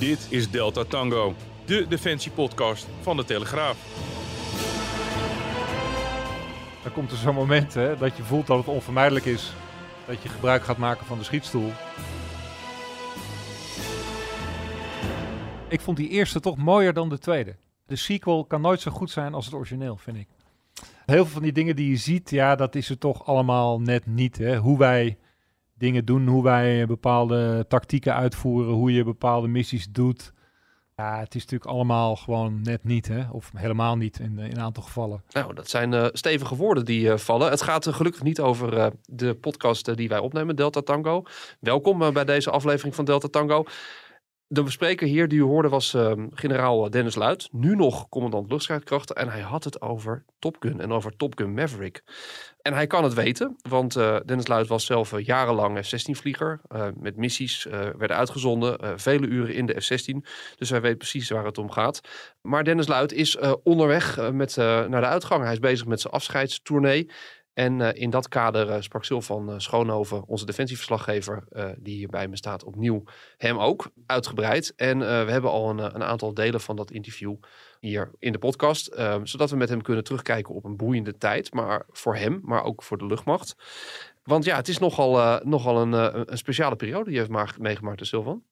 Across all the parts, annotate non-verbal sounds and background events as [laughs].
Dit is Delta Tango, de defensiepodcast van de Telegraaf. Dan komt er zo'n moment hè, dat je voelt dat het onvermijdelijk is dat je gebruik gaat maken van de schietstoel. Ik vond die eerste toch mooier dan de tweede. De sequel kan nooit zo goed zijn als het origineel, vind ik. Heel veel van die dingen die je ziet, ja, dat is het toch allemaal net niet. Hè? Hoe wij dingen doen, hoe wij bepaalde tactieken uitvoeren, hoe je bepaalde missies doet. Ja, het is natuurlijk allemaal gewoon net niet, hè? of helemaal niet in, in een aantal gevallen. Nou, dat zijn uh, stevige woorden die uh, vallen. Het gaat uh, gelukkig niet over de podcast die wij opnemen, Delta Tango. Welkom bij deze aflevering van Delta Tango. De bespreker hier die u hoorde was uh, generaal Dennis Luit, nu nog commandant luchtstrijdkrachten. En hij had het over Top Gun en over Top Gun Maverick. En hij kan het weten, want uh, Dennis Luit was zelf uh, jarenlang F-16-vlieger. met missies werden uitgezonden, vele uren in de F-16. Dus hij weet precies waar het om gaat. Maar Dennis Luit is onderweg met, naar de uitgang. Hij is bezig met zijn afscheidstournee. En uh, in dat kader uh, sprak Sylvan uh, Schoonhoven, onze defensieverslaggever, die hier bij me staat, opnieuw hem ook uitgebreid. En we hebben al een, een, aantal delen van dat interview hier in de podcast, ehm, zodat we met hem kunnen terugkijken op een boeiende tijd, maar voor hem, maar ook voor de luchtmacht. Want ja, het is nogal, nogal een, een speciale periode die je heeft maar meegemaakt, de Sylvan.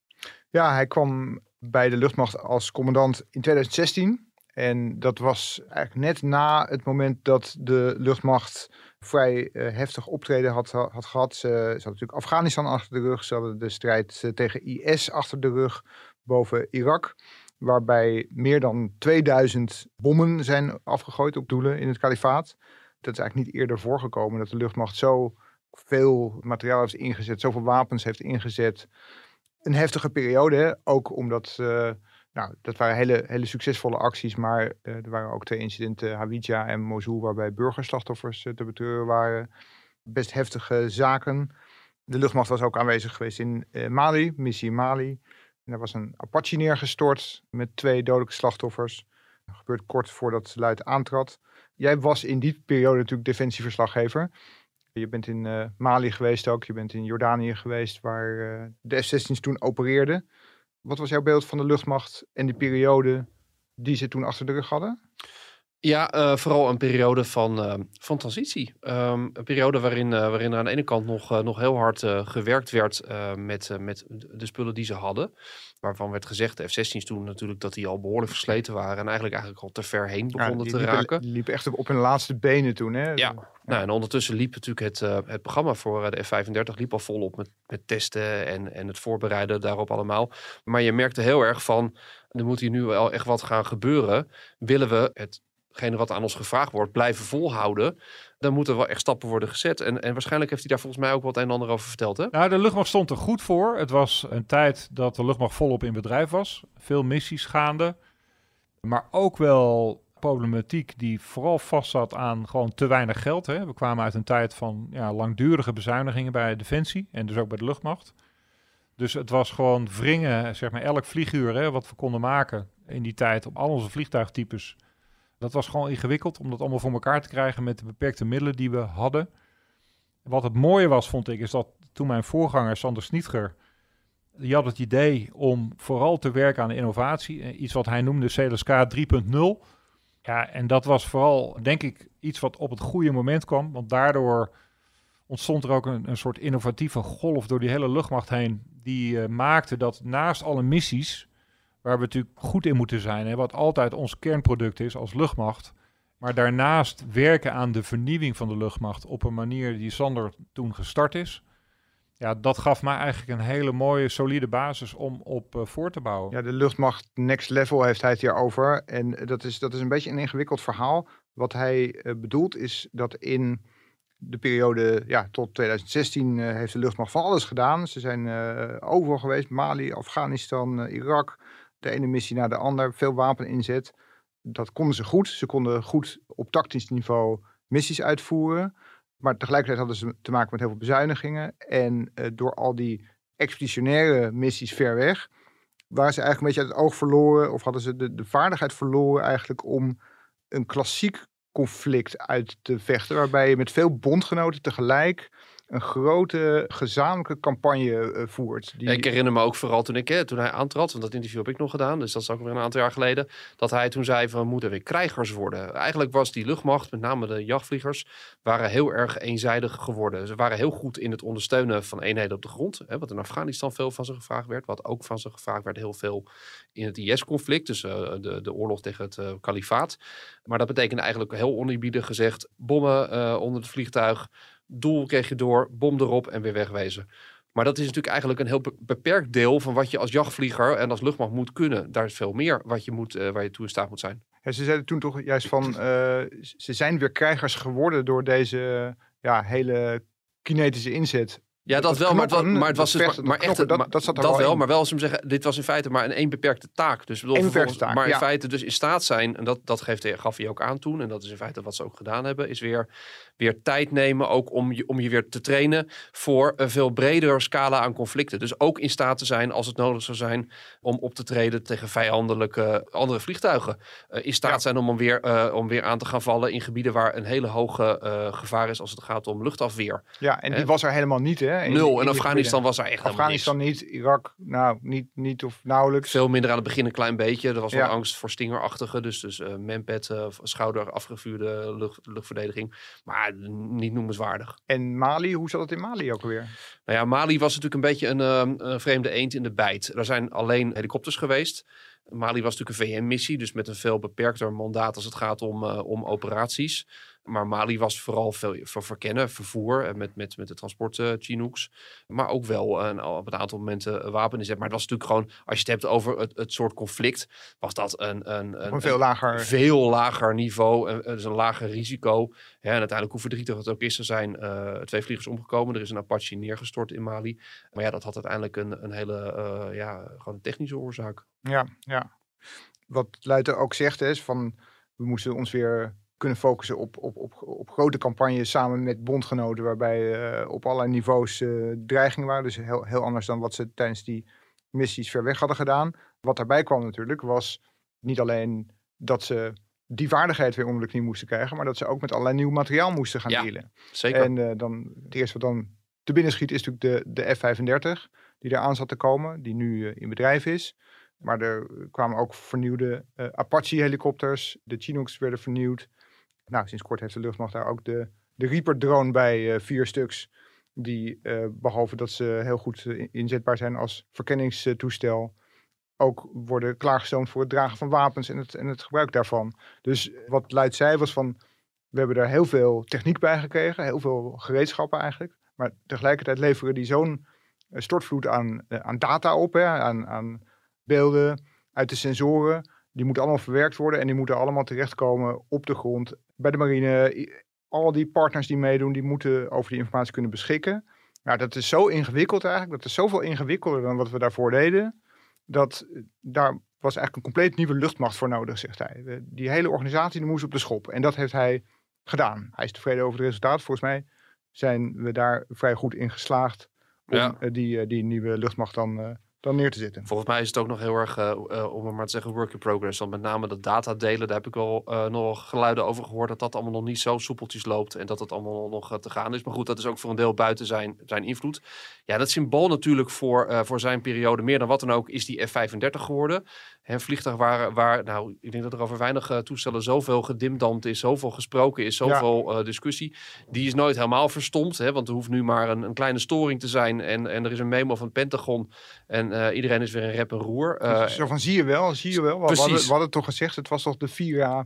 Ja, hij kwam bij de luchtmacht als commandant in 2016. En dat was eigenlijk net na het moment dat de luchtmacht vrij uh, heftig optreden had, had gehad. Ze, ze natuurlijk Afghanistan achter de rug. Ze hadden de strijd uh, tegen IS achter de rug boven Irak. Waarbij meer dan 2000 bommen zijn afgegooid op doelen in het kalifaat. Dat is eigenlijk niet eerder voorgekomen dat de luchtmacht zo veel materiaal heeft ingezet, zoveel wapens heeft ingezet. Een heftige periode, ook omdat uh, nou, dat waren hele, hele succesvolle acties, maar uh, er waren ook twee incidenten, Hawija en Mosul, waarbij burgerslachtoffers uh, te betreuren waren. Best heftige zaken. De luchtmacht was ook aanwezig geweest in uh, Mali, missie Mali. En er was een Apache neergestort met twee dodelijke slachtoffers. Dat gebeurt kort voordat Luid aantrad. Jij was in die periode natuurlijk defensieverslaggever. Je bent in Mali geweest ook, je bent in Jordanië geweest, waar de F-16's toen opereerden. Wat was jouw beeld van de luchtmacht en die periode die ze toen achter de rug hadden? Ja, uh, vooral een periode van, uh, van transitie. Um, een periode waarin, uh, waarin er aan de ene kant nog, nog heel hard gewerkt werd met, met de spullen die ze hadden. Waarvan werd gezegd, de F-16's toen natuurlijk, dat die al behoorlijk versleten waren. En eigenlijk, eigenlijk al te ver heen begonnen ja, te liepen, raken. Die liepen echt op hun laatste benen toen. Hè? Ja, nou, en ondertussen liep natuurlijk het, het programma voor de F-35 liep al volop met, met testen en, en het voorbereiden daarop allemaal. Maar je merkte heel erg van, er moet hier nu wel echt wat gaan gebeuren. Willen we het wat aan ons gevraagd wordt, blijven volhouden. Dan moeten wel echt stappen worden gezet. En, en waarschijnlijk heeft hij daar volgens mij ook wat een en ander over verteld. Hè? Nou, de luchtmacht stond er goed voor. Het was een tijd dat de luchtmacht volop in bedrijf was. Veel missies gaande. Maar ook wel problematiek die vooral vastzat aan gewoon te weinig geld. Hè. We kwamen uit een tijd van ja, langdurige bezuinigingen bij Defensie en dus ook bij de luchtmacht. Dus het was gewoon wringen, zeg maar, elk vlieguur hè, wat we konden maken in die tijd op al onze vliegtuigtypes dat was gewoon ingewikkeld om dat allemaal voor elkaar te krijgen met de beperkte middelen die we hadden. Wat het mooie was, vond ik, is dat toen mijn voorganger Sander Snietger, die had het idee om vooral te werken aan innovatie. Eh, iets wat hij noemde CLSK 3.0. Ja, en dat was vooral, denk ik, iets wat op het goede moment kwam. Want daardoor ontstond er ook een, een soort innovatieve golf door die hele luchtmacht heen. Die uh, maakte dat naast alle missies waar we natuurlijk goed in moeten zijn. Hè, wat altijd ons kernproduct is als luchtmacht. Maar daarnaast werken aan de vernieuwing van de luchtmacht op een manier die Sander toen gestart is. Ja, dat gaf mij eigenlijk een hele mooie, solide basis om op uh, voor te bouwen. Ja, de luchtmacht next level heeft hij het hier over. En dat is, dat is een beetje een ingewikkeld verhaal. Wat hij uh, bedoelt is dat in de periode ja, tot 2016 uh, heeft de luchtmacht van alles gedaan. Ze zijn overal geweest, Mali, Afghanistan, Irak. De ene missie naar de ander, veel wapeninzet. Dat konden ze goed. Ze konden goed op tactisch niveau missies uitvoeren. Maar tegelijkertijd hadden ze te maken met heel veel bezuinigingen. En door al die expeditionaire missies ver weg, waren ze eigenlijk een beetje uit het oog verloren. Of hadden ze de, de vaardigheid verloren eigenlijk om een klassiek conflict uit te vechten. Waarbij je met veel bondgenoten tegelijk een grote gezamenlijke campagne uh, voert. Die... Ik herinner me ook vooral toen, ik, hè, toen hij aantrad, want dat interview heb ik nog gedaan, dus dat is ook weer een aantal jaar geleden, dat hij toen zei van we moeten weer krijgers worden. Eigenlijk was die luchtmacht, met name de jachtvliegers, waren heel erg eenzijdig geworden. Ze waren heel goed in het ondersteunen van eenheden op de grond, hè, wat in Afghanistan veel van ze gevraagd werd, wat ook van ze gevraagd werd heel veel in het IS-conflict, dus uh, de, de oorlog tegen het kalifaat. Maar dat betekende eigenlijk heel oneerbiedig gezegd bommen onder het vliegtuig, doel kreeg je door, bom erop en weer wegwezen. Maar dat is natuurlijk eigenlijk een heel beperkt deel van wat je als jachtvlieger en als luchtmacht moet kunnen. Daar is veel meer wat je moet, uh, waar je toe in staat moet zijn. Ja, ze zeiden toen toch juist van, uh, [clears throat] ze zijn weer krijgers geworden door deze ja, hele kinetische inzet ja, dat, wel, maar het was, maar het was dus, maar, echt, dat, dat, zat er dat wel, maar wel als we zeggen, dit was in feite maar een één beperkte taak. Dus bedoel, beperkte taak, maar in feite dus in staat zijn, en dat, dat geeft, gaf hij ook aan toen, en dat is in feite wat ze ook gedaan hebben, is weer, weer tijd nemen ook om je, om je weer te trainen voor een veel bredere scala aan conflicten. Dus ook in staat te zijn, als het nodig zou zijn, om op te treden tegen vijandelijke andere vliegtuigen. Uh, in staat zijn om, om, weer, uh, om weer aan te gaan vallen in gebieden waar een hele hoge uh, gevaar is als het gaat om luchtafweer. Ja, en die was er helemaal niet, hè? Nul. En Afghanistan was er echt Afghanistan niet, Irak nou niet, niet of nauwelijks. Veel minder aan het begin een klein beetje. Er was wel angst voor stingerachtige, dus, dus uh, manpad, uh, schouder afgevuurde lucht, luchtverdediging. Maar niet noemenswaardig. En Mali, hoe zat het in Mali ook alweer? Nou ja, Mali was natuurlijk een beetje een, een vreemde eend in de bijt. Er zijn alleen helikopters geweest. Mali was natuurlijk een VN-missie, dus met een veel beperkter mandaat als het gaat om, uh, om operaties. Maar Mali was vooral veel voor verkennen, vervoer en met, met, met de transport uh, Chinooks. Maar ook wel een, op een aantal momenten wapen inzet. Maar het was natuurlijk gewoon, als je het hebt over het, het soort conflict, was dat een, een, een, een veel, lager. veel lager niveau. Een, dus een lager risico. Ja, en uiteindelijk, hoe verdrietig het ook is, er zijn uh, twee vliegers omgekomen. Er is een Apache neergestort in Mali. Maar ja, dat had uiteindelijk een, een hele uh, ja, gewoon technische oorzaak. Ja, ja. Wat Luiter ook zegt is van, we moesten ons weer kunnen focussen op, op, op, op grote campagnes samen met bondgenoten, waarbij uh, op allerlei niveaus uh, dreigingen waren. Dus heel, heel anders dan wat ze tijdens die missies ver weg hadden gedaan. Wat daarbij kwam natuurlijk, was niet alleen dat ze die vaardigheid weer onder de knie moesten krijgen, maar dat ze ook met allerlei nieuw materiaal moesten gaan ja, dealen. Zeker. En uh, dan, het eerste wat dan te binnen schiet is natuurlijk de, de F-35, die eraan zat te komen, die nu in bedrijf is. Maar er kwamen ook vernieuwde Apache-helikopters. De Chinooks werden vernieuwd. Nou, sinds kort heeft de luchtmacht daar ook de, de Reaper-drone bij, uh, vier stuks. Die, uh, behalve dat ze heel goed uh, inzetbaar zijn als verkenningstoestel, ook worden klaargestoomd voor het dragen van wapens en het, en het gebruik daarvan. Dus wat Luid zei was van, we hebben daar heel veel techniek bij gekregen, heel veel gereedschappen eigenlijk. Maar tegelijkertijd leveren die zo'n stortvloed aan, aan data op, hè, aan, aan beelden uit de sensoren. Die moeten allemaal verwerkt worden en die moeten allemaal terechtkomen op de grond bij de marine. Al die partners die meedoen, die moeten over die informatie kunnen beschikken. Nou, dat is zo ingewikkeld eigenlijk. Dat is zoveel ingewikkelder dan wat we daarvoor deden. Dat eh, daar was eigenlijk een compleet nieuwe luchtmacht voor nodig, zegt hij. Die hele organisatie die moest op de schop. En dat heeft hij gedaan. Hij is tevreden over het resultaat. Volgens mij zijn we daar vrij goed in geslaagd om ja. die, die nieuwe luchtmacht dan dan neer te zitten. Volgens mij is het ook nog heel erg, uh, uh, om maar te zeggen, work in progress. Want met name dat data delen, daar heb ik al uh, nog geluiden over gehoord dat dat allemaal nog niet zo soepeltjes loopt en dat het allemaal nog te gaan is. Maar goed, dat is ook voor een deel buiten zijn, zijn invloed. Ja, dat symbool natuurlijk voor, voor zijn periode, meer dan wat dan ook, is die F-35 geworden. Een vliegtuig waar, waar, nou, ik denk dat er over weinig toestellen zoveel gedimdamd is, zoveel gesproken is, zoveel ja. discussie. Die is nooit helemaal verstomd, hè, want er hoeft nu maar een, een kleine storing te zijn en, en er is een memo van het Pentagon en iedereen is weer een rep en roer. Uh, zo van zie je wel, zie je wel. We hadden, we hadden toch gezegd, het was toch de Vira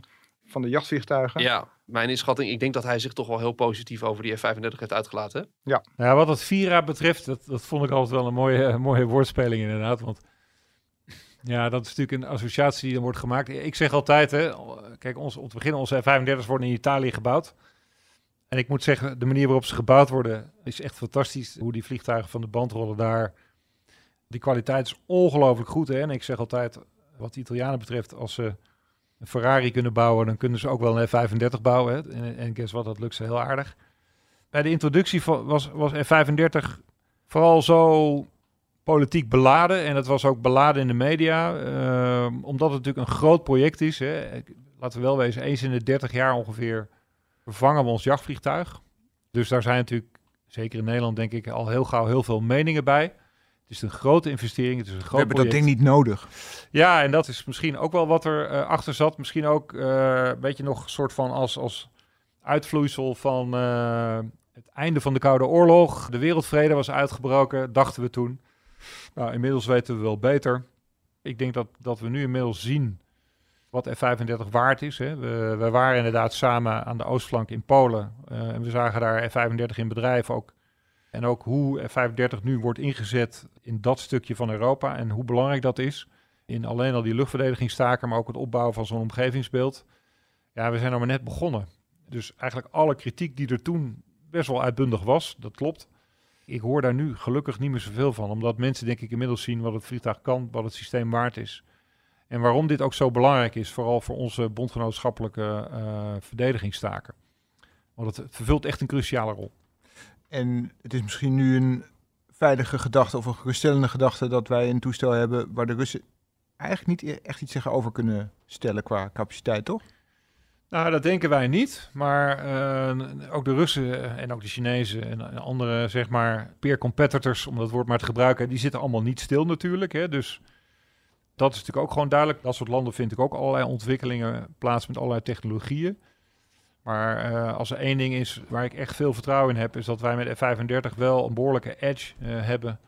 van de jachtvliegtuigen. Ja, mijn inschatting, ik denk dat hij zich toch wel heel positief over die F-35 heeft uitgelaten. Ja. ja, wat het Vira betreft, dat, dat vond ik altijd wel een mooie, [laughs] mooie woordspeling inderdaad. Want ja, dat is natuurlijk een associatie die dan wordt gemaakt. Ik zeg altijd, hè, kijk, ons, om te beginnen, onze F-35's worden in Italië gebouwd. En ik moet zeggen, de manier waarop ze gebouwd worden is echt fantastisch. Hoe die vliegtuigen van de band rollen daar. Die kwaliteit is ongelooflijk goed. Hè? En ik zeg altijd, wat de Italianen betreft, als ze Ferrari kunnen bouwen, dan kunnen ze ook wel een F-35 bouwen. En, en guess wat, dat lukt ze heel aardig. Bij de introductie van, was, was F-35 vooral zo politiek beladen. En het was ook beladen in de media. eh, omdat het natuurlijk een groot project is. Hè. Laten we wel wezen, eens in de 30 jaar ongeveer vervangen we ons jachtvliegtuig. Dus daar zijn natuurlijk, zeker in Nederland denk ik, al heel gauw heel veel meningen bij. Het is een grote investering, het is een groot We hebben dat ding niet nodig. Ja, en dat is misschien ook wel wat er eh, achter zat. Misschien ook eh, een beetje nog een soort van als, als uitvloeisel van eh, het einde van de Koude Oorlog. De wereldvrede was uitgebroken, dachten we toen. Nou, inmiddels weten we wel beter. Ik denk dat, dat we nu inmiddels zien wat F-35 waard is. Hè. We, we waren inderdaad samen aan de oostflank in Polen. en we zagen daar F-35 in bedrijf ook. En ook hoe F-35 nu wordt ingezet in dat stukje van Europa. En hoe belangrijk dat is in alleen al die luchtverdedigingsstaken, maar ook het opbouwen van zo'n omgevingsbeeld. Ja, we zijn nog maar net begonnen. Dus eigenlijk alle kritiek die er toen best wel uitbundig was, dat klopt. Ik hoor daar nu gelukkig niet meer zoveel van, omdat mensen denk ik inmiddels zien wat het vliegtuig kan, wat het systeem waard is. En waarom dit ook zo belangrijk is, vooral voor onze bondgenootschappelijke eh, verdedigingstaken. Want het vervult echt een cruciale rol. En het is misschien nu een veilige gedachte of een geruststellende gedachte dat wij een toestel hebben waar de Russen eigenlijk niet e- echt iets zeggen over kunnen stellen qua capaciteit, toch? Nou, dat denken wij niet. Maar eh, ook de Russen en ook de Chinezen en, en andere, zeg maar, peer competitors, om dat woord maar te gebruiken, die zitten allemaal niet stil natuurlijk. Hè? Dus dat is natuurlijk ook gewoon duidelijk. Dat soort landen vind ik ook allerlei ontwikkelingen plaats met allerlei technologieën. Maar eh, als er één ding is waar ik echt veel vertrouwen in heb, is dat wij met F-35 wel een behoorlijke edge eh, hebben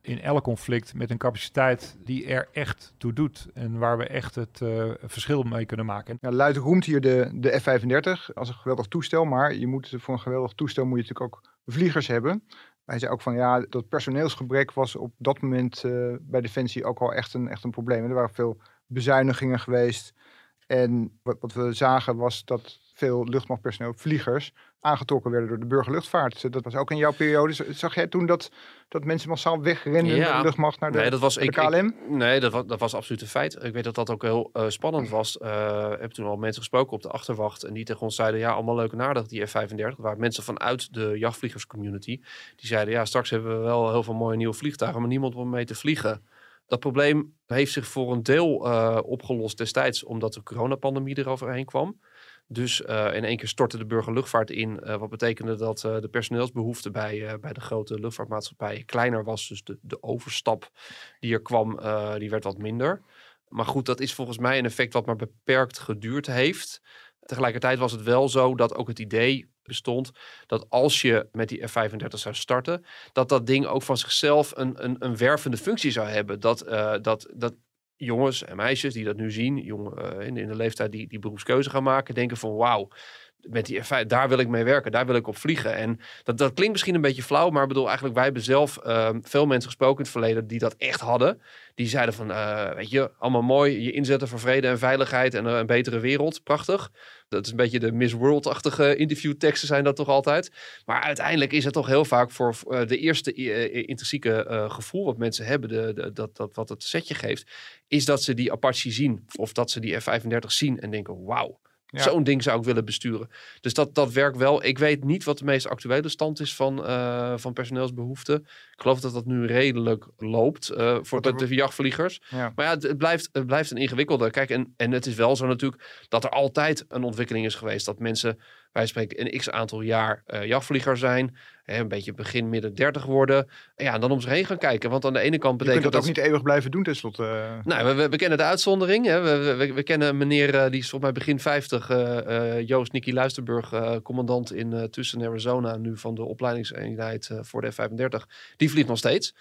in elk conflict met een capaciteit die er echt toe doet en waar we echt het eh, verschil mee kunnen maken. Ja, Luid roemt hier de, de F-35 als een geweldig toestel, maar je moet, voor een geweldig toestel moet je natuurlijk ook vliegers hebben. Hij zei ook van ja, dat personeelsgebrek was op dat moment bij Defensie ook al echt een, echt een probleem. Er waren veel bezuinigingen geweest. En wat, wat we zagen was dat veel luchtmachtpersoneel, vliegers, aangetrokken werden door de burgerluchtvaart. Dat was ook in jouw periode. Zag jij toen dat, dat mensen massaal wegrenden Ja. naar de luchtmacht, naar de, nee, dat was de ik- KLM? nee, dat was, dat was absoluut een feit. Ik weet dat dat ook heel eh, spannend was. Ik heb toen al mensen gesproken op de achterwacht. En die tegen ons zeiden, ja, allemaal leuk en aardig, die F-35. Er waren mensen vanuit de jachtvliegerscommunity. Die zeiden, ja, straks hebben we wel heel veel mooie nieuwe vliegtuigen, maar niemand om mee te vliegen. Dat probleem heeft zich voor een deel eh, opgelost destijds, omdat de coronapandemie eroverheen kwam. Dus eh, in één keer stortte de burgerluchtvaart in. eh, wat betekende dat eh, de personeelsbehoefte bij, bij de grote luchtvaartmaatschappijen kleiner was. Dus de, de overstap die er kwam, die werd wat minder. Maar goed, dat is volgens mij een effect wat maar beperkt geduurd heeft. Tegelijkertijd was het wel zo dat ook het idee bestond dat als je met die F-35 zou starten, dat dat ding ook van zichzelf een, een, een wervende functie zou hebben. Dat, dat, dat jongens en meisjes die dat nu zien, jong, eh, in, in de leeftijd die die beroepskeuze gaan maken, denken van wauw, met die F5, daar wil ik mee werken, daar wil ik op vliegen. En dat, dat klinkt misschien een beetje flauw, maar ik bedoel eigenlijk, wij hebben zelf ehm, veel mensen gesproken in het verleden die dat echt hadden. Die zeiden van, eh, weet je, allemaal mooi, je inzetten voor vrede en veiligheid en eh, een betere wereld, prachtig. Dat is een beetje de Miss World-achtige interviewteksten zijn dat toch altijd. Maar uiteindelijk is het toch heel vaak voor eh, de eerste intrinsieke gevoel wat mensen hebben, de- dat, dat, wat het setje geeft, is dat ze die Apache zien. Of dat ze die F-35 zien en denken, wauw, Ja. zo'n ding zou ik willen besturen. Dus dat, dat werkt wel. Ik weet niet wat de meest actuele stand is van, eh, van personeelsbehoeften. Ik geloof dat dat nu redelijk loopt eh, voor de, de jachtvliegers. Ja. Maar ja, het, het blijft, het blijft een ingewikkelde. Kijk, en, en het is wel zo natuurlijk dat er altijd een ontwikkeling is geweest. Dat mensen, wij spreken, een x aantal jaar eh, jachtvlieger zijn. Hè, een beetje begin, midden 30 worden. En ja, en dan om zich heen gaan kijken. Want aan de ene kant Je betekent kunt dat ook niet eeuwig blijven doen tenslotte. eh. nou, we, we, we kennen de uitzondering. Hè. We, we- kennen meneer, eh, die is volgens mij begin 50, eh, eh, Joost Nicky Luisterburg, commandant in tussen Arizona, nu van de opleidingseenheid voor de F-35. Die vliegt nog steeds.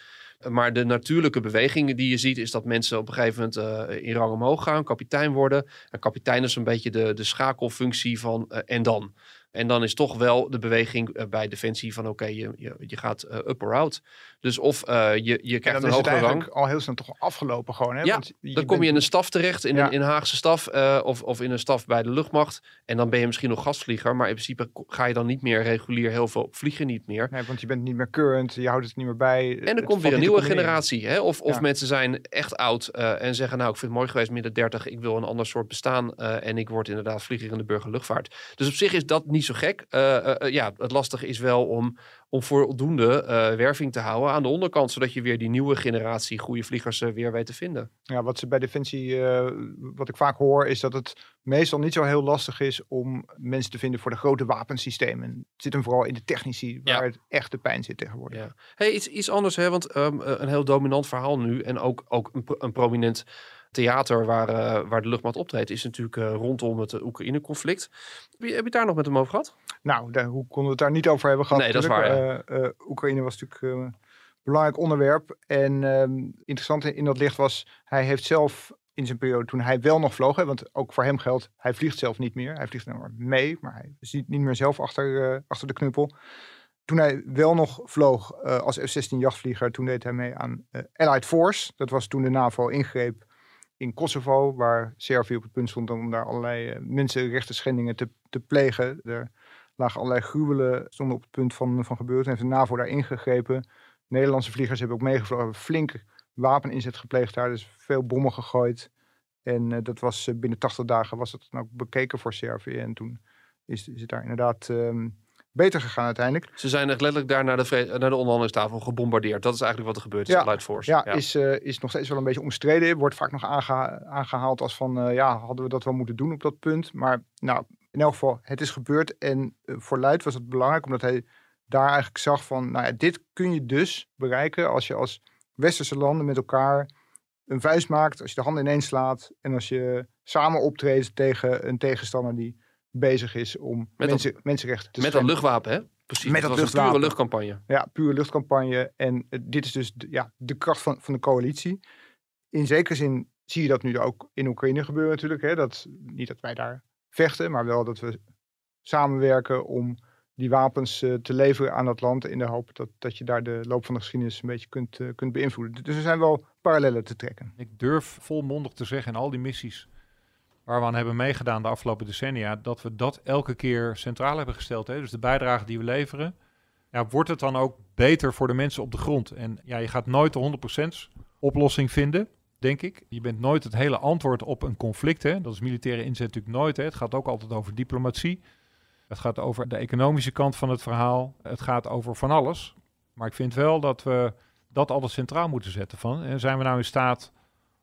Maar de natuurlijke bewegingen die je ziet, is dat mensen op een gegeven moment eh, in rang omhoog gaan, kapitein worden. En kapitein is een beetje de, de schakelfunctie van eh, en dan. En dan is toch wel de beweging eh, bij Defensie van oké, je, je, je gaat up or out. Dus of eh, je, je krijgt een hogere rang. al heel snel toch afgelopen gewoon. Hè? Ja, Want Dan kom je in een staf terecht, in, Ja. een, in een Haagse staf eh, of, of in een staf bij de luchtmacht. En dan ben je misschien nog gastvlieger, maar in principe ga je dan niet meer regulier heel veel vliegen niet meer. Nee, want je bent niet meer current, je houdt het niet meer bij. En er komt weer een nieuwe generatie. Hè? Of, of Ja. mensen zijn echt oud eh, en zeggen, nou, ik vind het mooi geweest midden 30, ik wil een ander soort bestaan en ik word inderdaad vlieger in de burgerluchtvaart. Dus op zich is dat niet zo gek. Ja, het lastige is wel om, om voldoende eh, werving te houden aan de onderkant, zodat je weer die nieuwe generatie goede vliegers eh, weer weet te vinden. Ja, wat ze bij Defensie, eh, wat ik vaak hoor, is dat het meestal niet zo heel lastig is om mensen te vinden voor de grote wapensystemen. Het zit hem vooral in de technici, waar Ja. het echt de pijn zit tegenwoordig. Ja. Hey, iets, iets anders, hè? want ehm, eh, een heel dominant verhaal nu en ook, ook een, pro- een prominent theater waar, eh, waar de luchtmacht optreedt, is natuurlijk eh, rondom het eh, Oekraïne-conflict. Heb je, heb je daar nog met hem over gehad? Nou, daar, hoe konden we het daar niet over hebben gehad? Nee, dat is eh, Oekraïne was natuurlijk een belangrijk onderwerp. En ehm, interessant in, dat licht was, hij heeft zelf in zijn periode toen hij wel nog vloog, hè, want ook voor hem geldt, hij vliegt zelf niet meer. Hij vliegt nou maar mee, maar hij ziet niet meer zelf achter, achter de knuppel. Toen hij wel nog vloog als F-16 jachtvlieger, toen deed hij mee aan Allied Force. Dat was toen de NAVO ingreep in Kosovo, waar Servië op het punt stond om daar allerlei uh, mensenrechten schendingen te, te plegen. Er lagen allerlei gruwelen, stonden op het punt van, van gebeuren. Heeft de NAVO daar ingegrepen. Nederlandse vliegers hebben ook meegevlogen, hebben flink wapeninzet gepleegd daar. Dus veel bommen gegooid. En uh, dat was uh, binnen 80 dagen was het dan ook bekeken voor Servië. En toen is, is het daar inderdaad um, beter gegaan uiteindelijk. Ze zijn echt letterlijk daar naar de, naar de onderhandelingstafel gebombardeerd. Dat is eigenlijk wat er gebeurd is Ja. Light Force. Ja, Is, uh, is nog steeds wel een beetje omstreden. Wordt vaak nog aangeha aangehaald als van, uh, ja, hadden we dat wel moeten doen op dat punt. Maar nou, in elk geval, het is gebeurd. En uh, voor Luid was het belangrijk, omdat hij daar eigenlijk zag van, nou ja, dit kun je dus bereiken als je als westerse landen met elkaar een vuist maakt, als je de handen ineens slaat en als je samen optreedt tegen een tegenstander die bezig is om Met mensen, mensenrechten te Met dat luchtwapen, hè? Precies. Met dat was een pure luchtwapen. luchtcampagne. Ja, pure luchtcampagne. En uh, dit is dus de, ja, de kracht van, van de coalitie. In zekere zin zie je dat nu ook in Oekraïne gebeuren natuurlijk. Hè? Dat, niet dat wij daar vechten, maar wel dat we samenwerken om die wapens uh, te leveren aan dat land. In de hoop dat, dat je daar de loop van de geschiedenis een beetje kunt, uh, kunt beïnvloeden. Dus er zijn wel parallellen te trekken. Ik durf volmondig te zeggen in al die missies waar we aan hebben meegedaan de afgelopen decennia, dat we dat elke keer centraal hebben gesteld. Hè? Dus de bijdrage die we leveren, ja, wordt het dan ook beter voor de mensen op de grond? En ja, je gaat nooit de 100% oplossing vinden, denk ik. Je bent nooit het hele antwoord op een conflict. Hè? Dat is militaire inzet natuurlijk nooit. Hè? Het gaat ook altijd over diplomatie. Het gaat over de economische kant van het verhaal. Het gaat over van alles. Maar ik vind wel dat we dat altijd centraal moeten zetten. Van, en zijn we nou in staat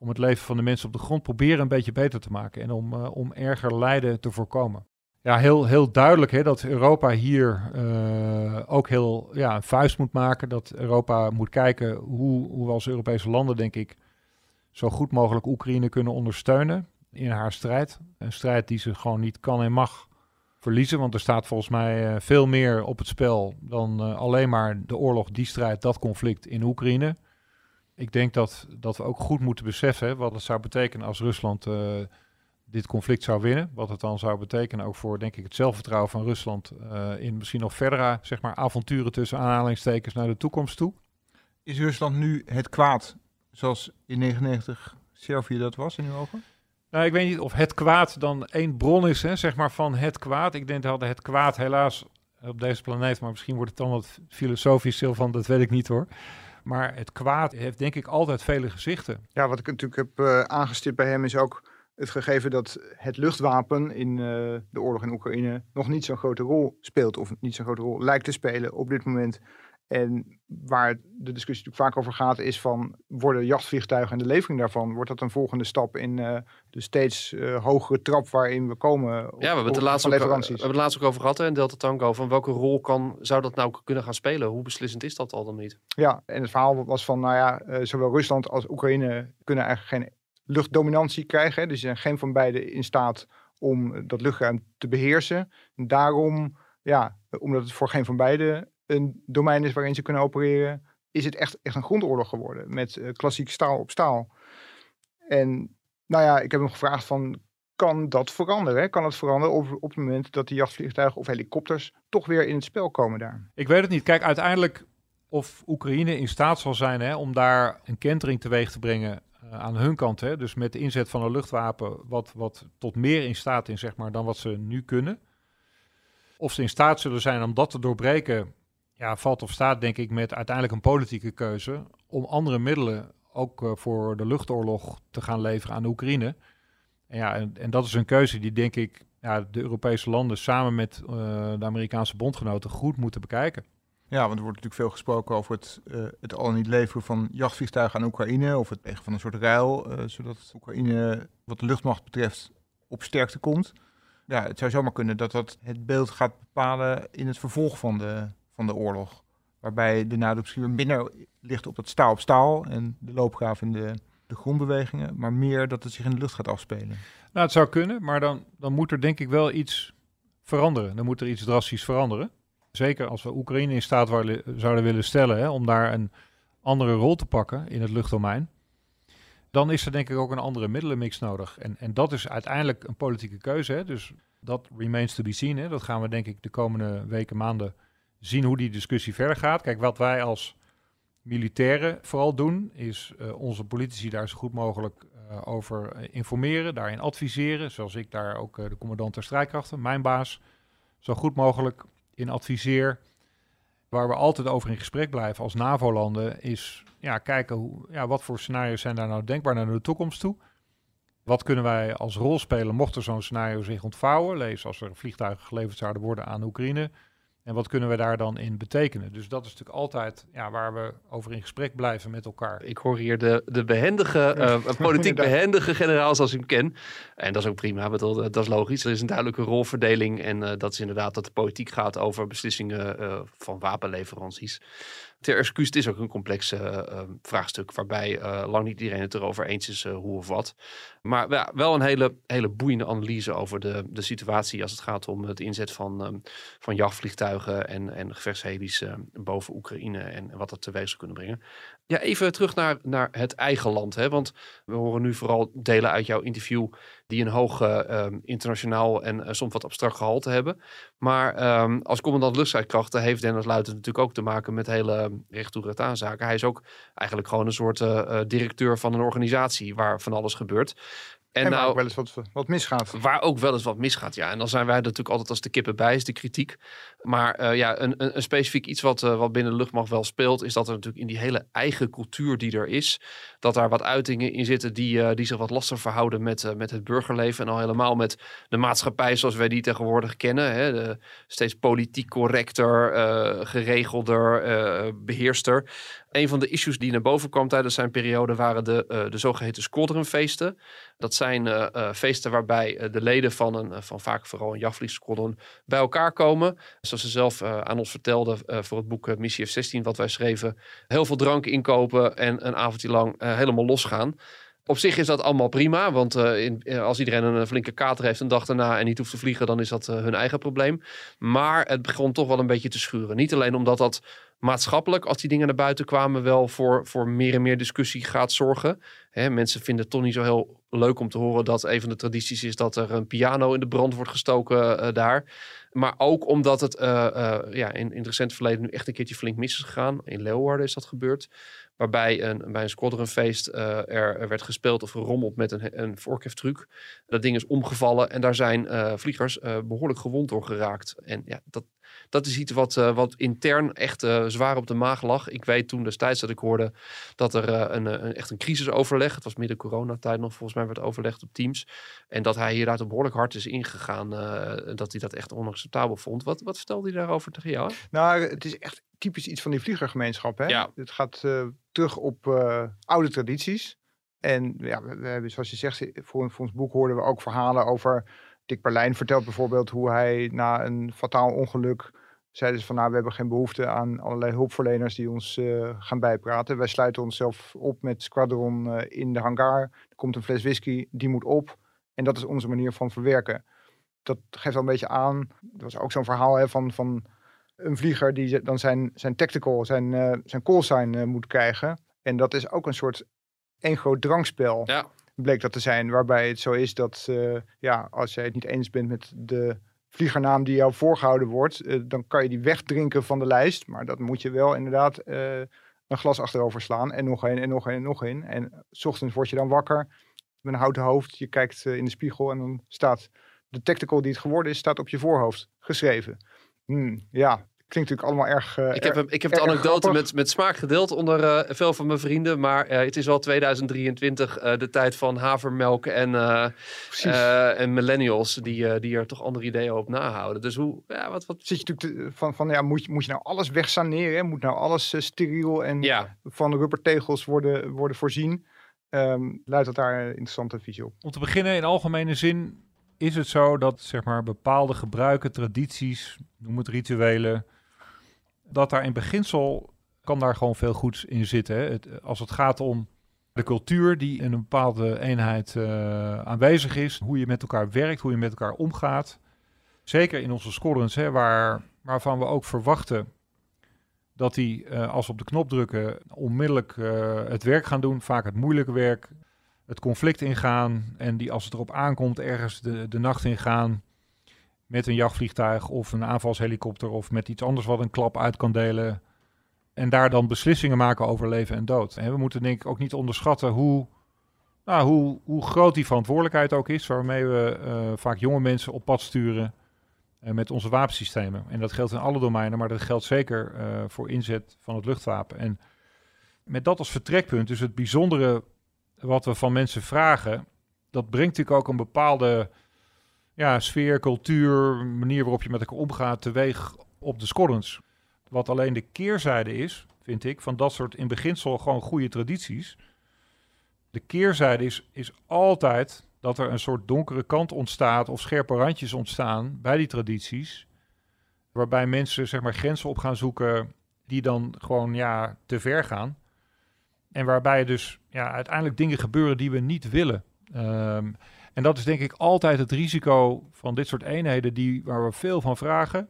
om het leven van de mensen op de grond proberen een beetje beter te maken en om, uh, om erger lijden te voorkomen. Ja, heel, heel duidelijk hè, dat Europa hier uh, ook heel ja, een vuist moet maken. Dat Europa moet kijken hoe, hoe we als Europese landen, denk ik, zo goed mogelijk Oekraïne kunnen ondersteunen in haar strijd. Een strijd die ze gewoon niet kan en mag verliezen, want er staat volgens mij uh, veel meer op het spel dan alleen maar de oorlog, die strijd, dat conflict in Oekraïne ik denk dat, dat we ook goed moeten beseffen wat het zou betekenen als Rusland uh, dit conflict zou winnen. Wat het dan zou betekenen ook voor, denk ik, het zelfvertrouwen van Rusland uh, in misschien nog verdere, zeg maar, avonturen tussen aanhalingstekens naar de toekomst toe. Is Rusland nu het kwaad zoals in 99 Servië dat was in uw ogen? Nou, ik weet niet of het kwaad dan één bron is, hè, zeg maar, van het kwaad. Ik denk dat het kwaad helaas op deze planeet, maar misschien wordt het dan wat filosofisch stil van, dat weet ik niet hoor. Maar het kwaad heeft denk ik altijd vele gezichten. Ja, wat ik natuurlijk heb uh, aangestipt bij hem is ook het gegeven dat het luchtwapen in uh, de oorlog in Oekraïne nog niet zo'n grote rol speelt. Of niet zo'n grote rol lijkt te spelen op dit moment. En waar de discussie natuurlijk vaak over gaat is van, worden jachtvliegtuigen en de levering daarvan, wordt dat een volgende stap in uh, de steeds uh, hogere trap waarin we komen op, Ja, we hebben het de laatste ook, we leveranties. hebben het laatst ook over gehad hè, in Delta Tango, van welke rol kan, zou dat nou kunnen gaan spelen? Hoe beslissend is dat al dan niet? Ja, en het verhaal was van, nou ja, uh, zowel Rusland als Oekraïne kunnen eigenlijk geen luchtdominantie krijgen. Hè, dus ze zijn geen van beiden in staat om dat luchtruim te beheersen. En daarom, ja, omdat het voor geen van beiden een domein is waarin ze kunnen opereren, is het echt, echt een grondoorlog geworden met uh, klassiek staal op staal. En nou ja, ik heb hem gevraagd van, kan dat veranderen. Kan het veranderen op, op het moment dat die jachtvliegtuigen of helikopters toch weer in het spel komen daar? Ik weet het niet. Kijk, uiteindelijk of Oekraïne in staat zal zijn hè, om daar een kentering teweeg te brengen eh, aan hun kant. Hè, dus met de inzet van een luchtwapen wat, wat tot meer in staat is zeg maar, dan wat ze nu kunnen. Of ze in staat zullen zijn om dat te doorbreken, ja, valt of staat denk ik met uiteindelijk een politieke keuze om andere middelen ook uh, voor de luchtoorlog te gaan leveren aan de Oekraïne. En, ja, en, dat is een keuze die denk ik ja, de Europese landen samen met uh, de Amerikaanse bondgenoten goed moeten bekijken. Ja, want er wordt natuurlijk veel gesproken over het, uh, het al niet leveren van jachtvliegtuigen aan Oekraïne. Of het tegen van een soort ruil, zodat Oekraïne wat de luchtmacht betreft op sterkte komt. Ja, het zou zomaar kunnen dat dat het beeld gaat bepalen in het vervolg van de, van de oorlog. Waarbij de nadruk misschien minder ligt op het staal op staal en de loopgraaf in de, de grondbewegingen. Maar meer dat het zich in de lucht gaat afspelen. Nou, het zou kunnen, maar dan, dan moet er denk ik wel iets veranderen. Dan moet er iets drastisch veranderen zeker als we Oekraïne in staat zouden willen stellen hè, om daar een andere rol te pakken in het luchtdomein, dan is er denk ik ook een andere middelenmix nodig. En, en dat is uiteindelijk een politieke keuze. Hè, dus dat remains to be seen. Hè. Dat gaan we denk ik de komende weken, maanden zien hoe die discussie verder gaat. Kijk, wat wij als militairen vooral doen, is uh, onze politici daar zo goed mogelijk uh, over informeren, daarin adviseren. Zoals ik daar ook de commandant der strijdkrachten, mijn baas, zo goed mogelijk in adviseer, waar we altijd over in gesprek blijven als NAVO-landen, is ja, kijken hoe, ja, wat voor scenario's zijn daar nou denkbaar naar de toekomst toe. Wat kunnen wij als rol spelen mocht er zo'n scenario zich ontvouwen? Lees als er vliegtuigen geleverd zouden worden aan Oekraïne. En wat kunnen we daar dan in betekenen? Dus dat is natuurlijk altijd ja, waar we over in gesprek blijven met elkaar. Ik hoor hier de, de behendige, uh, [laughs] politiek behendige generaal zoals ik hem ken. En dat is ook prima, bedoel, dat is logisch. Er is een duidelijke rolverdeling. En uh, dat is inderdaad dat de politiek gaat over beslissingen uh, van wapenleveranties ter excuus, het is ook een complex uh, vraagstuk waarbij uh, lang niet iedereen het erover eens is hoe of wat. Maar ja, wel een hele, hele boeiende analyse over de, de situatie als het gaat om het inzet van, um, van jachtvliegtuigen en, en gevechtshelis boven Oekraïne en, en wat dat teweeg zou kunnen brengen. Ja, even terug naar, naar het eigen land. Hè? Want we horen nu vooral delen uit jouw interview die een hoog uh, internationaal en uh, soms wat abstract gehalte hebben. Maar um, als commandant luchtstrijdkrachten heeft Dennis Luiten natuurlijk ook te maken met hele toe recht aan zaken. Hij is ook eigenlijk gewoon een soort uh, directeur van een organisatie waar van alles gebeurt. En, en nou, waar ook wel eens wat, wat, misgaat. Waar ook wel eens wat misgaat, ja. En dan zijn wij natuurlijk altijd als de kippen bij, is de kritiek. Maar uh, ja, een, een, een, specifiek iets wat, uh, wat binnen de luchtmacht wel speelt, is dat er natuurlijk in die hele eigen cultuur die er is, dat daar wat uitingen in zitten die, uh, die zich wat lastig verhouden met, met het burgerleven. En al helemaal met de maatschappij zoals wij die tegenwoordig kennen. Hè. De, steeds politiek correcter, geregelder, beheerster. Een van de issues die naar boven kwam tijdens zijn periode waren de, de zogeheten squadronfeesten. Dat zijn uh, uh, feesten waarbij uh, de leden van, een, van vaak vooral een jachtvliegsquadron bij elkaar komen. Zoals ze zelf aan ons vertelde voor het boek Missie F-16 wat wij schreven. Heel veel drank inkopen en een avondje lang helemaal losgaan. Op zich is dat allemaal prima, want in, als iedereen een flinke kater heeft een dag daarna en niet hoeft te vliegen, dan is dat hun eigen probleem. Maar het begon toch wel een beetje te schuren. Niet alleen omdat dat maatschappelijk, als die dingen naar buiten kwamen, wel voor, voor meer en meer discussie gaat zorgen. Hè, mensen vinden het toch niet zo heel leuk om te horen dat een van de tradities is dat er een piano in de brand wordt gestoken daar. Maar ook omdat het ja, in, in het recente verleden nu echt een keertje flink mis is gegaan. In Leeuwarden is dat gebeurd. Waarbij een, bij een squadronfeest er, er, werd gespeeld of gerommeld met een, een. Dat ding is omgevallen en daar zijn vliegers behoorlijk gewond door geraakt. En ja, dat, dat is iets wat, uh, wat intern echt uh, zwaar op de maag lag. Ik weet toen destijds dat ik hoorde dat er uh, een, een, echt een crisisoverleg, het was midden coronatijd nog, volgens mij werd overlegd op Teams. En dat hij hieruit behoorlijk hard is ingegaan, dat hij dat echt onacceptabel vond. Wat, wat vertelde hij daarover tegen jou? Nou, het is echt typisch iets van die vliegergemeenschap. Hè? Ja. Het gaat terug op oude tradities. En ja, we hebben, zoals je zegt, voor, voor ons boek hoorden we ook verhalen over Dick Berlijn vertelt bijvoorbeeld hoe hij na een fataal ongeluk zeiden ze van nou, we hebben geen behoefte aan allerlei hulpverleners die ons uh, gaan bijpraten. Wij sluiten onszelf op met Squadron uh, in de hangar. Er komt een fles whisky, die moet op. En dat is onze manier van verwerken. Dat geeft al een beetje aan. Er was ook zo'n verhaal hè, van, van een vlieger die dan zijn, zijn tactical, zijn, uh, zijn call sign moet krijgen. En dat is ook een soort één groot drankspel. Ja. Bleek dat te zijn. Waarbij het zo is dat uh, ja, als jij het niet eens bent met de vliegernaam die jou voorgehouden wordt, uh, dan kan je die wegdrinken van de lijst. Maar dat moet je wel inderdaad uh, een glas achterover slaan. En nog een, en nog een, en nog een. En s ochtends word je dan wakker met een houten hoofd. Je kijkt in de spiegel en dan staat de tactical die het geworden is, staat op je voorhoofd geschreven. Hmm, ja, klinkt natuurlijk allemaal erg. Uh, ik heb, ik heb de anekdote met, met smaak gedeeld onder uh, veel van mijn vrienden. Maar uh, het is wel 2023, de tijd van havermelk en, en millennials. Die, die er toch andere ideeën op nahouden. Dus hoe. Ja, wat, wat... Zit je natuurlijk van, van ja, moet je, moet je nou alles wegsaneren? Moet nou alles steriel en ja. van rubbertegels worden, worden voorzien? Um, luidt dat daar een interessante visie op? Om te beginnen, in algemene zin is het zo dat zeg maar, bepaalde gebruiken, tradities, noem het rituelen, dat daar in beginsel kan daar gewoon veel goeds in zitten. Het, als het gaat om de cultuur die in een bepaalde eenheid uh, aanwezig is, hoe je met elkaar werkt, hoe je met elkaar omgaat. Zeker in onze squadrons, hè, waar, waarvan we ook verwachten dat die, uh, als we op de knop drukken, onmiddellijk uh, het werk gaan doen, vaak het moeilijke werk, het conflict ingaan en die als het erop aankomt ergens de, de nacht ingaan met een jachtvliegtuig of een aanvalshelikopter of met iets anders wat een klap uit kan delen. En daar dan beslissingen maken over leven en dood. En we moeten denk ik ook niet onderschatten hoe, nou, hoe, hoe groot die verantwoordelijkheid ook is, waarmee we uh, vaak jonge mensen op pad sturen uh, met onze wapensystemen. En dat geldt in alle domeinen, maar dat geldt zeker uh, voor inzet van het luchtwapen. En met dat als vertrekpunt, dus het bijzondere wat we van mensen vragen, dat brengt natuurlijk ook een bepaalde ja, sfeer, cultuur, manier waarop je met elkaar omgaat, teweeg op de scorrens. Wat alleen de keerzijde is, vind ik, van dat soort in beginsel gewoon goede tradities. De keerzijde is, is altijd dat er een soort donkere kant ontstaat of scherpe randjes ontstaan bij die tradities. Waarbij mensen zeg maar grenzen op gaan zoeken die dan gewoon ja, te ver gaan. En waarbij dus ja, uiteindelijk dingen gebeuren die we niet willen. Um, en dat is denk ik altijd het risico van dit soort eenheden die, waar we veel van vragen.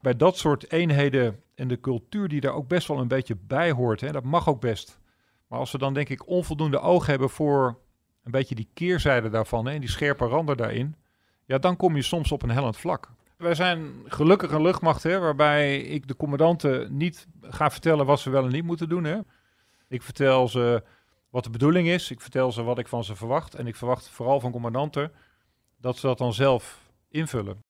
Bij dat soort eenheden en de cultuur die daar ook best wel een beetje bij hoort, hè, dat mag ook best. Maar als we dan denk ik onvoldoende oog hebben voor een beetje die keerzijde daarvan en die scherpe randen daarin, ja, dan kom je soms op een hellend vlak. Wij zijn gelukkig een luchtmacht hè, waarbij ik de commandanten niet ga vertellen wat ze wel en niet moeten doen. Hè. Ik vertel ze wat de bedoeling is. Ik vertel ze wat ik van ze verwacht. En ik verwacht vooral van commandanten dat ze dat dan zelf invullen.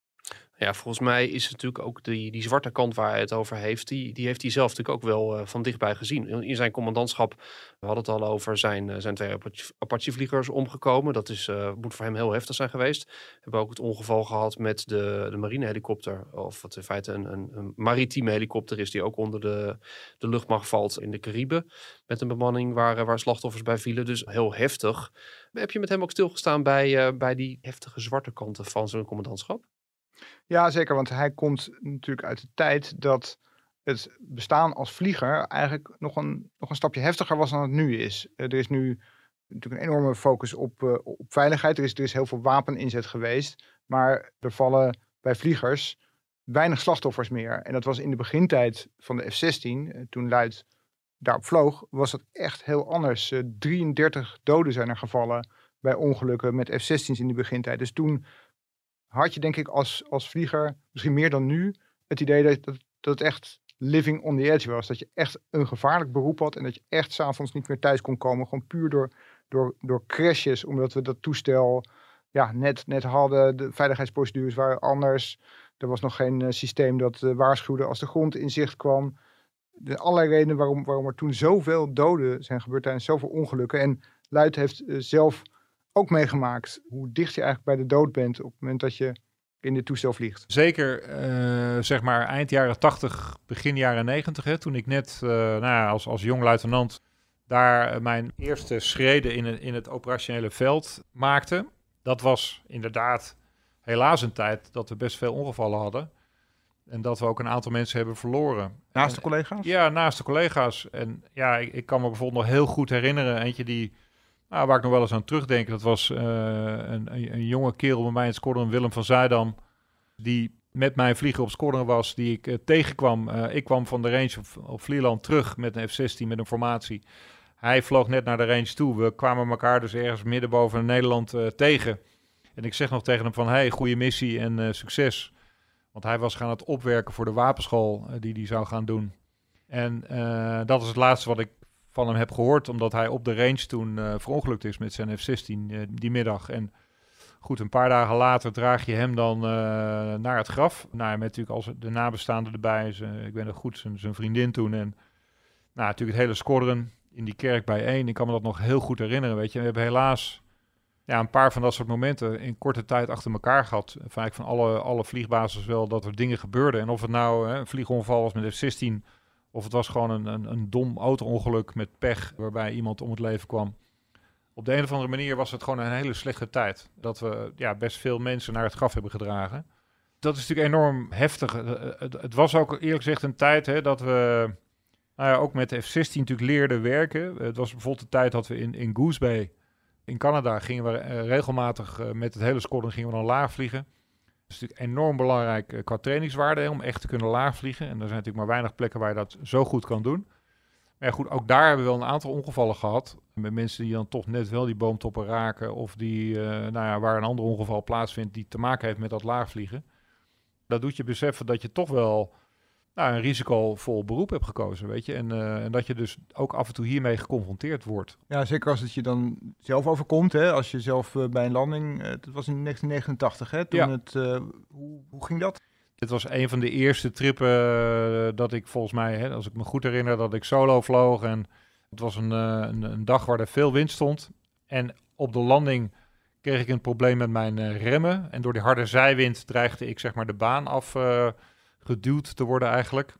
Ja, volgens mij is het natuurlijk ook die, die zwarte kant waar hij het over heeft. Die, die heeft hij zelf natuurlijk ook wel uh, van dichtbij gezien. In, zijn commandantschap, we hadden het al over, zijn, uh, zijn twee Apache-vliegers omgekomen. Dat is, uh, moet voor hem heel heftig zijn geweest. We hebben ook het ongeval gehad met de, de marinehelikopter. Of wat in feite een, een, een maritieme helikopter is die ook onder de, de luchtmacht valt in de Cariben. Met een bemanning waar, waar slachtoffers bij vielen. Dus heel heftig. Heb je met hem ook stilgestaan bij, bij die heftige zwarte kanten van zijn commandantschap? Ja, zeker, want hij komt natuurlijk uit de tijd dat het bestaan als vlieger eigenlijk nog een, nog een stapje heftiger was dan het nu is. Uh, er is nu natuurlijk een enorme focus op, uh, op veiligheid. Er is, er is heel veel wapeninzet geweest, maar er vallen bij vliegers weinig slachtoffers meer. En dat was in de begintijd van de F-16, uh, toen Luid daarop vloog, was dat echt heel anders. 33 doden zijn er gevallen bij ongelukken met F-16's in de begintijd. Dus toen had je denk ik als, als vlieger, misschien meer dan nu, het idee dat, dat, dat het echt living on the edge was. Dat je echt een gevaarlijk beroep had en dat je echt s'avonds niet meer thuis kon komen. Gewoon puur door, door, door crashes, omdat we dat toestel ja, net, net hadden. De veiligheidsprocedures waren anders. Er was nog geen uh, systeem dat uh, waarschuwde als de grond in zicht kwam. De allerlei redenen waarom, waarom er toen zoveel doden zijn gebeurd tijdens zoveel ongelukken. En Luid heeft uh, zelf ook meegemaakt hoe dicht je eigenlijk bij de dood bent op het moment dat je in dit toestel vliegt. Zeker, uh, zeg maar eind jaren 80, begin jaren 90, hè, toen ik net uh, nou ja, als, als jong luitenant daar mijn eerste schreden in, in het operationele veld maakte. Dat was inderdaad helaas een tijd dat we best veel ongevallen hadden. En dat we ook een aantal mensen hebben verloren. Naast de collega's? Ja, naast de collega's. En ja, ik, ik kan me bijvoorbeeld nog heel goed herinneren. Eentje die nou, waar ik nog wel eens aan terugdenk, dat was uh, een, een, jonge kerel bij mij in het squadron, Willem van Zuidam, die met mij vliegen op squadron was, die ik uh, tegenkwam. Uh, ik kwam van de range op, op terug met een F-16 met een formatie. Hij vloog net naar de range toe. We kwamen elkaar dus ergens midden boven Nederland tegen. En ik zeg nog tegen hem van, hey, goede missie en succes. Want hij was gaan het opwerken voor de wapenschool die hij zou gaan doen. En dat is het laatste wat ik van hem heb gehoord, omdat hij op de range toen verongelukt is met zijn F-16 die middag. En goed, een paar dagen later draag je hem dan naar het graf. Nou, met natuurlijk als de nabestaanden erbij. Zijn, ik ben er goed, zijn, zijn vriendin toen. En nou, natuurlijk het hele squadron in die kerk bijeen. Ik kan me dat nog heel goed herinneren, weet je. We hebben helaas ja, een paar van dat soort momenten in korte tijd achter elkaar gehad. Vaak van alle, alle vliegbasis wel dat er dingen gebeurden. En of het nou hè, een vliegongeval was met F-16... of het was gewoon een, een, een dom auto-ongeluk met pech... waarbij iemand om het leven kwam. Op de een of andere manier was het gewoon een hele slechte tijd. Dat we ja, best veel mensen naar het graf hebben gedragen. Dat is natuurlijk enorm heftig. Het, het was ook eerlijk gezegd een tijd hè, dat we nou ja, ook met de F-16 natuurlijk leerden werken. Het was bijvoorbeeld de tijd dat we in, in Goose Bay in Canada gingen we uh, regelmatig met het hele squadron gingen we dan laag vliegen. Is natuurlijk enorm belangrijk uh, qua trainingswaarde om echt te kunnen laag vliegen. En er zijn natuurlijk maar weinig plekken waar je dat zo goed kan doen. Maar goed, ook daar hebben we wel een aantal ongevallen gehad. Met mensen die dan toch net wel die boomtoppen raken. Of die, nou ja, waar een ander ongeval plaatsvindt die te maken heeft met dat laagvliegen. Dat doet je beseffen dat je toch wel nou, een risicovol beroep hebt gekozen, weet je. En, uh, en dat je dus ook af en toe hiermee geconfronteerd wordt. Ja, zeker als het je dan zelf overkomt, hè. Als je zelf uh, bij een landing, uh, het was in 1989, hè. Toen Ja. het, hoe, hoe ging dat? Dit was een van de eerste trippen dat ik volgens mij, hè, als ik me goed herinner, dat ik solo vloog. En het was een, een, een dag waar er veel wind stond. En op de landing kreeg ik een probleem met mijn remmen. En door die harde zijwind dreigde ik zeg maar de baan af geduwd te worden eigenlijk.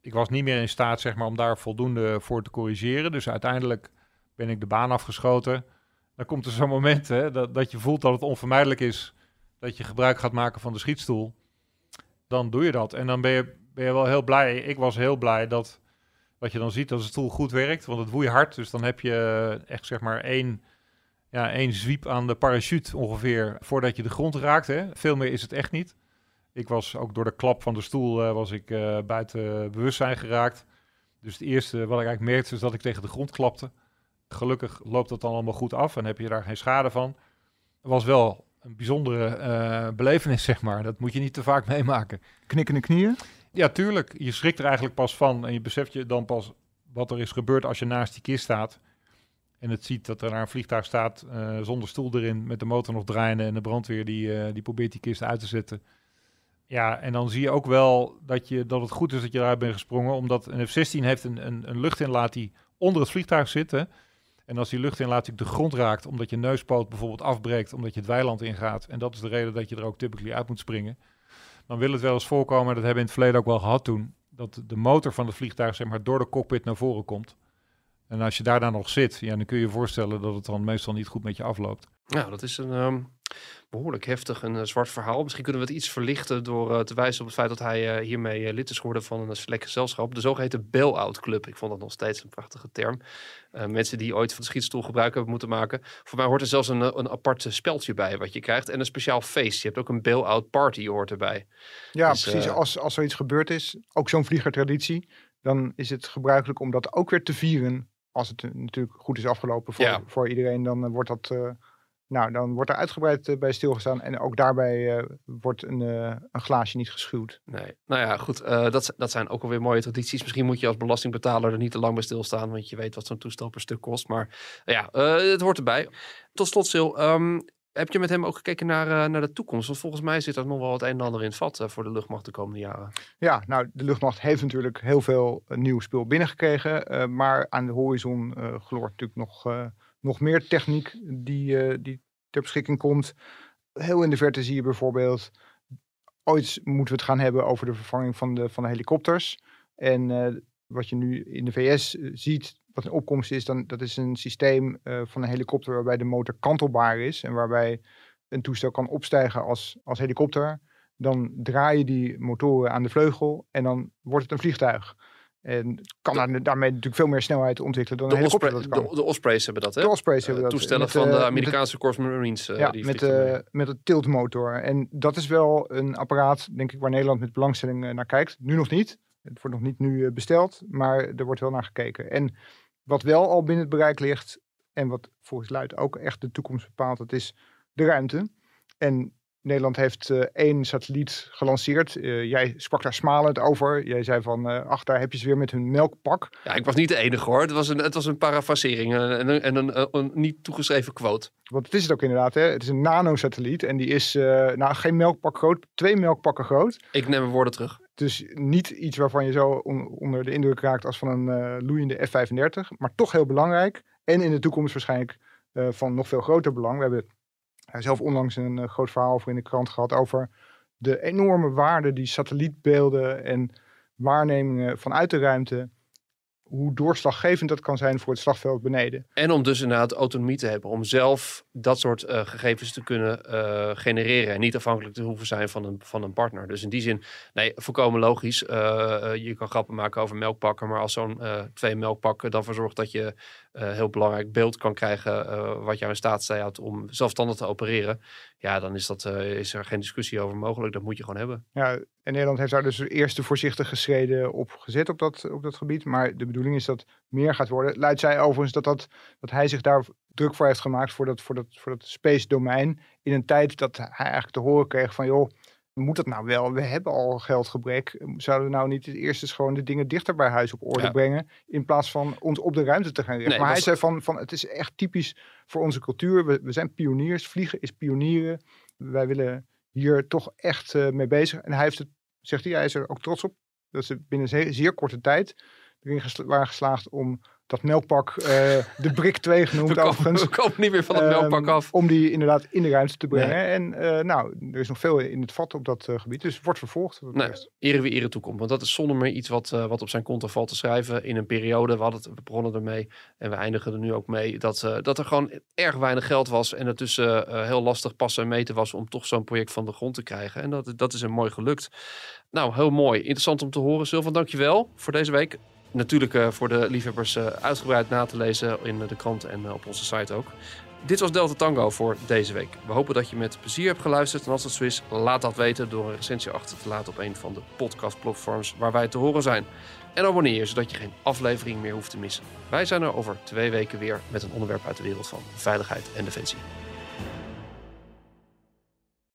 Ik was niet meer in staat zeg maar, om daar voldoende voor te corrigeren. Dus uiteindelijk ben ik de baan afgeschoten. Dan komt er zo'n moment hè, dat, dat je voelt dat het onvermijdelijk is dat je gebruik gaat maken van de schietstoel. Dan doe je dat. En dan ben je, ben je wel heel blij. Ik was heel blij dat, dat je dan ziet dat de stoel goed werkt. Want het woei hard. Dus dan heb je echt zeg maar één, ja, één zwiep aan de parachute ongeveer voordat je de grond raakt. Hè. Veel meer is het echt niet. Ik was ook door de klap van de stoel uh, was ik uh, buiten bewustzijn geraakt. Dus het eerste wat ik eigenlijk merkte is dat ik tegen de grond klapte. Gelukkig loopt dat dan allemaal goed af en heb je daar geen schade van. Het was wel een bijzondere uh, belevenis, [laughs] zeg maar. Dat moet je niet te vaak meemaken. Knikkende knieën? Ja, tuurlijk. Je schrikt er eigenlijk pas van en je beseft je dan pas wat er is gebeurd als je naast die kist staat. En het ziet dat er naar een vliegtuig staat zonder stoel erin, met de motor nog draaiende en de brandweer die, die probeert die kist uit te zetten. Ja, en dan zie je ook wel dat, je, dat het goed is dat je eruit bent gesprongen. Omdat een F-16 heeft een, een, een luchtinlaat die onder het vliegtuig zit. En als die luchtinlaat de grond raakt, omdat je neuspoot bijvoorbeeld afbreekt, omdat je het weiland ingaat. En dat is de reden dat je er ook typically uit moet springen. Dan wil het wel eens voorkomen, dat hebben we in het verleden ook wel gehad toen, dat de motor van het vliegtuig zeg maar, door de cockpit naar voren komt. En als je daar dan nog zit, ja, dan kun je je voorstellen dat het dan meestal niet goed met je afloopt. Nou, dat is een um, behoorlijk heftig en uh, zwart verhaal. Misschien kunnen we het iets verlichten door uh, te wijzen op het feit dat hij uh, hiermee lid is geworden van een select gezelschap. De zogeheten bail-out club. Ik vond dat nog steeds een prachtige term. mensen die ooit van de schietstoel gebruik hebben moeten maken. Voor mij hoort er zelfs een, een apart speldje bij wat je krijgt. En een speciaal feest. Je hebt ook een bail-out party hoort erbij. Ja, dus, precies. als, als zoiets gebeurd is, ook zo'n vliegertraditie, dan is het gebruikelijk om dat ook weer te vieren als het natuurlijk goed is afgelopen voor, ja. voor iedereen, dan uh, wordt dat. Uh, nou, dan wordt er uitgebreid uh, bij stilgestaan. En ook daarbij wordt een, een glaasje niet geschuwd. Nee, nou ja, goed. dat, dat zijn ook alweer mooie tradities. Misschien moet je als belastingbetaler er niet te lang bij stilstaan. Want je weet wat zo'n toestel per stuk kost. Maar ja, het hoort erbij. Tot slot, Sil. Um, heb je met hem ook gekeken naar, naar de toekomst? Want volgens mij zit er nog wel het een en ander in het vat voor de luchtmacht de komende jaren. Ja, nou, de luchtmacht heeft natuurlijk heel veel nieuw spul binnengekregen. maar aan de horizon gloort natuurlijk nog, nog meer techniek die, die ter beschikking komt. Heel in de verte zie je bijvoorbeeld... Ooit moeten we het gaan hebben over de vervanging van de, van de helikopters. En wat je nu in de VS ziet, wat een opkomst is, dan dat is een systeem van een helikopter waarbij de motor kantelbaar is en waarbij een toestel kan opstijgen als, als helikopter. Dan draai je die motoren aan de vleugel en dan wordt het een vliegtuig. En kan de, daarmee natuurlijk veel meer snelheid ontwikkelen dan de een Osprey, dat kan. De, de, Ospreys hebben dat, hè? De Ospreys hebben uh, dat. Toestellen met, van de Amerikaanse Corps Marines. Uh, ja, die met, uh, met het tiltmotor. En dat is wel een apparaat, denk ik, waar Nederland met belangstelling naar kijkt. Nu nog niet. Het wordt nog niet nu besteld, maar er wordt wel naar gekeken. En Wat wel al binnen het bereik ligt en wat volgens Luid ook echt de toekomst bepaalt, dat is de ruimte. En Nederland heeft uh, één satelliet gelanceerd. Uh, jij sprak daar smalend over. Jij zei van, uh, ach, daar heb je ze weer met hun melkpak. Ja, ik was niet de enige hoor. Het was een, het was een parafrasering en, een, en een, een, niet toegeschreven quote. Want het is het ook inderdaad. Hè? Het is een nanosatelliet en die is nou geen melkpak groot, twee melkpakken groot. Ik neem mijn woorden terug. Dus niet iets waarvan je zo on, onder de indruk raakt als van een loeiende F-35. Maar toch heel belangrijk. En in de toekomst waarschijnlijk van nog veel groter belang. We hebben hij zelf onlangs een uh, groot verhaal over in de krant gehad over de enorme waarde die satellietbeelden en waarnemingen vanuit de ruimte hoe doorslaggevend dat kan zijn voor het slagveld beneden. En om dus inderdaad autonomie te hebben, om zelf dat soort uh, gegevens te kunnen uh, genereren en niet afhankelijk te hoeven zijn van een, van een partner. Dus in die zin, nee, volkomen logisch. Uh, je kan grappen maken over melkpakken, maar als zo'n twee melkpakken dan verzorgt dat je heel belangrijk beeld kan krijgen wat jou in staat staat om zelfstandig te opereren, ja, dan is, dat, is er geen discussie over mogelijk. Dat moet je gewoon hebben. Ja, en Nederland heeft daar dus de voorzichtige schreden op gezet op dat, op dat gebied, maar de bedoeling is dat meer gaat worden. Luidt zij overigens dat, dat, dat hij zich daar druk voor heeft gemaakt voor dat, voor dat, voor dat space domein. In een tijd dat hij eigenlijk te horen kreeg van joh, moet dat nou wel? We hebben al geldgebrek. Zouden we nou niet het eerste gewoon de dingen dichter bij huis op orde brengen? In plaats van ons op de ruimte te gaan richten. maar hij zei van, van het is echt typisch voor onze cultuur. We, we zijn pioniers. Vliegen is pionieren. Wij willen hier toch echt uh, mee bezig. En hij heeft het, zegt hij, hij is er ook trots op. Dat ze binnen zeer, zeer korte tijd erin waren geslaagd om dat melkpak, uh, de Brik 2 [laughs] genoemd we komen, overigens. We komen niet meer van het melkpak um, af. Om die inderdaad in de ruimte te brengen. Nee. En uh, nou, er is nog veel in het vat op dat uh, gebied. Dus wordt vervolgd. Nee, ere wie ere toekomt. Want dat is zonder meer iets wat, wat op zijn konto valt te schrijven. In een periode, we, hadden het, we begonnen ermee en we eindigen er nu ook mee. Dat, dat er gewoon erg weinig geld was. En het dus heel lastig passen en meten was om toch zo'n project van de grond te krijgen. En dat, dat is een mooi gelukt. Nou, heel mooi. Interessant om te horen. Sylvan, dankjewel voor deze week natuurlijk uh, voor de liefhebbers uh, uitgebreid na te lezen in de krant en uh, op onze site ook. Dit was Delta Tango voor deze week. We hopen dat je met plezier hebt geluisterd. En als dat zo is, laat dat weten door een recensie achter te laten op een van de podcastplatforms waar wij te horen zijn. En abonneer je, zodat je geen aflevering meer hoeft te missen. Wij zijn er over twee weken weer met een onderwerp uit de wereld van veiligheid en defensie.